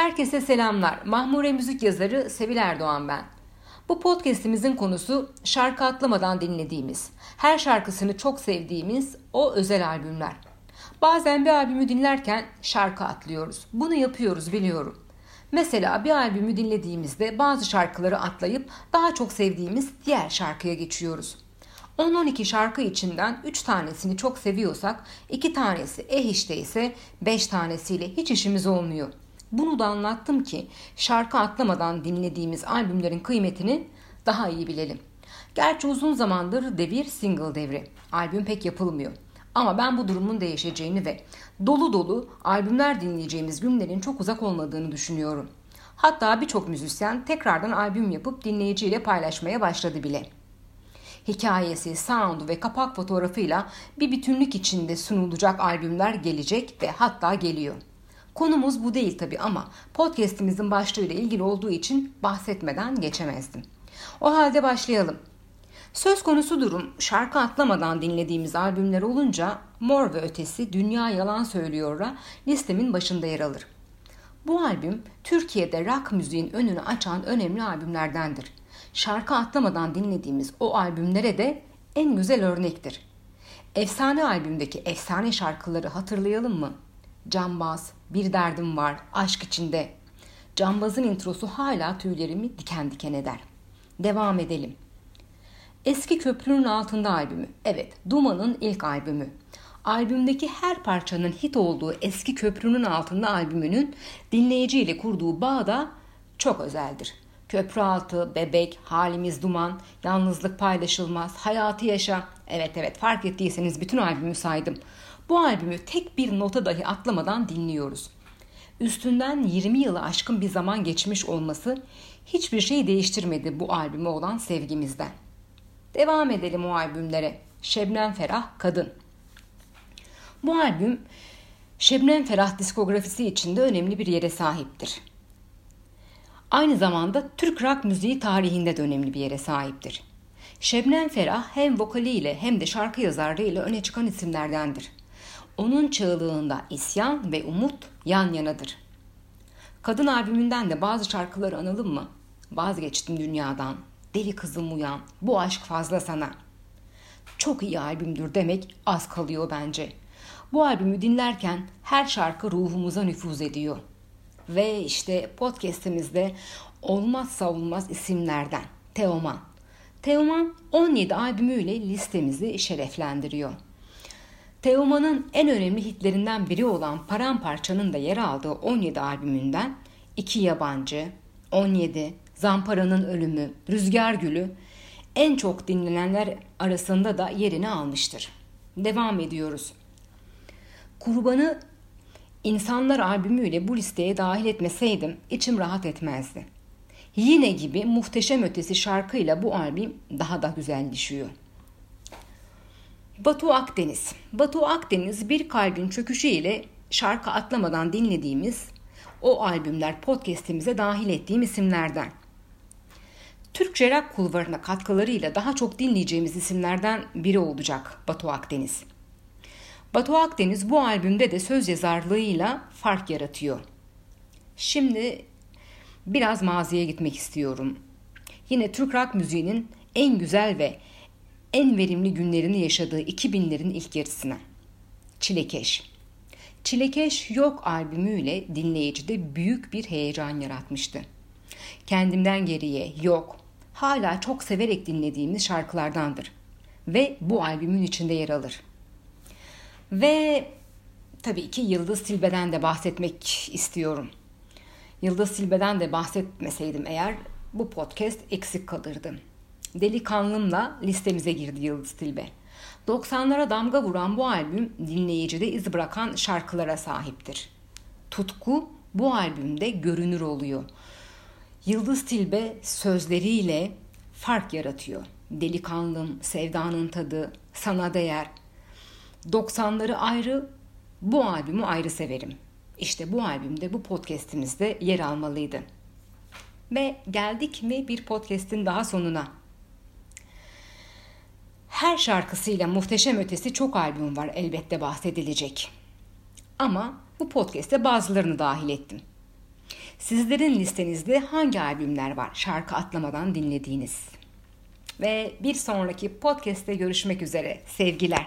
Herkese selamlar. Mahmure müzik yazarı Sevil Erdoğan ben. Bu podcast'imizin konusu şarkı atlamadan dinlediğimiz, her şarkısını çok sevdiğimiz o özel albümler. Bazen bir albümü dinlerken şarkı atlıyoruz. Bunu yapıyoruz biliyorum. Mesela bir albümü dinlediğimizde bazı şarkıları atlayıp daha çok sevdiğimiz diğer şarkıya geçiyoruz. 10-12 şarkı içinden 3 tanesini çok seviyorsak 2 tanesi eh işte ise 5 tanesiyle hiç işimiz olmuyor. Bunu da anlattım ki şarkı atlamadan dinlediğimiz albümlerin kıymetini daha iyi bilelim. Gerçi uzun zamandır devir single devri. Albüm pek yapılmıyor. Ama ben bu durumun değişeceğini ve dolu dolu albümler dinleyeceğimiz günlerin çok uzak olmadığını düşünüyorum. Hatta birçok müzisyen tekrardan albüm yapıp dinleyiciyle paylaşmaya başladı bile. Hikayesi, sound ve kapak fotoğrafıyla bir bütünlük içinde sunulacak albümler gelecek ve hatta geliyor. Konumuz bu değil tabi ama podcast'imizin başlığıyla ilgili olduğu için bahsetmeden geçemezdim. O halde başlayalım. Söz konusu durum şarkı atlamadan dinlediğimiz albümler olunca Mor ve Ötesi Dünya Yalan Söylüyor'a listemin başında yer alır. Bu albüm Türkiye'de rock müziğin önünü açan önemli albümlerdendir. Şarkı atlamadan dinlediğimiz o albümlere de en güzel örnektir. Efsane albümdeki efsane şarkıları hatırlayalım mı? Cambaz, Bir Derdim Var, Aşk içinde. Cambaz'ın introsu hala tüylerimi diken diken eder. Devam edelim. Eski Köprünün Altında albümü. Evet, Duman'ın ilk albümü. Albümdeki her parçanın hit olduğu Eski Köprünün Altında albümünün dinleyiciyle kurduğu bağ da çok özeldir. Köprü altı, bebek, halimiz duman, yalnızlık paylaşılmaz, hayatı yaşa. Evet evet fark ettiyseniz bütün albümü saydım. Bu albümü tek bir nota dahi atlamadan dinliyoruz. Üstünden 20 yılı aşkın bir zaman geçmiş olması hiçbir şey değiştirmedi bu albüme olan sevgimizden. Devam edelim o albümlere. Şebnem Ferah Kadın. Bu albüm Şebnem Ferah diskografisi içinde önemli bir yere sahiptir. Aynı zamanda Türk rock müziği tarihinde de önemli bir yere sahiptir. Şebnem Ferah hem vokaliyle hem de şarkı yazarlığıyla öne çıkan isimlerdendir. Onun çığlığında isyan ve umut yan yanadır. Kadın albümünden de bazı şarkıları analım mı? Vazgeçtim dünyadan, deli kızım uyan, bu aşk fazla sana. Çok iyi albümdür demek az kalıyor bence. Bu albümü dinlerken her şarkı ruhumuza nüfuz ediyor. Ve işte podcastimizde olmazsa olmaz isimlerden Teoman. Teoman 17 albümüyle listemizi şereflendiriyor. Teoman'ın en önemli hitlerinden biri olan Paramparça'nın da yer aldığı 17 albümünden iki Yabancı, 17, Zampara'nın Ölümü, Rüzgar Gülü en çok dinlenenler arasında da yerini almıştır. Devam ediyoruz. Kurbanı İnsanlar albümüyle bu listeye dahil etmeseydim içim rahat etmezdi. Yine gibi muhteşem ötesi şarkıyla bu albüm daha da güzelleşiyor. Batu Akdeniz. Batu Akdeniz bir kalbin çöküşü ile şarkı atlamadan dinlediğimiz o albümler podcast'imize dahil ettiğim isimlerden. Türkçe rock kulvarına katkılarıyla daha çok dinleyeceğimiz isimlerden biri olacak Batu Akdeniz. Batu Akdeniz bu albümde de söz yazarlığıyla fark yaratıyor. Şimdi biraz maziye gitmek istiyorum. Yine Türk rock müziğinin en güzel ve en verimli günlerini yaşadığı 2000'lerin ilk yarısına. Çilekeş. Çilekeş Yok albümüyle dinleyicide büyük bir heyecan yaratmıştı. Kendimden geriye Yok hala çok severek dinlediğimiz şarkılardandır ve bu albümün içinde yer alır. Ve tabii ki Yıldız Tilbe'den de bahsetmek istiyorum. Yıldız Tilbe'den de bahsetmeseydim eğer bu podcast eksik kalırdı. Delikanlımla listemize girdi Yıldız Tilbe. 90'lara damga vuran bu albüm dinleyicide iz bırakan şarkılara sahiptir. Tutku bu albümde görünür oluyor. Yıldız Tilbe sözleriyle fark yaratıyor. Delikanlım, sevdanın tadı, sana değer. 90'ları ayrı, bu albümü ayrı severim. İşte bu albümde bu podcast'imizde yer almalıydı. Ve geldik mi bir podcast'in daha sonuna. Her şarkısıyla muhteşem ötesi çok albüm var elbette bahsedilecek. Ama bu podcast'e bazılarını dahil ettim. Sizlerin listenizde hangi albümler var şarkı atlamadan dinlediğiniz? Ve bir sonraki podcast'te görüşmek üzere. Sevgiler.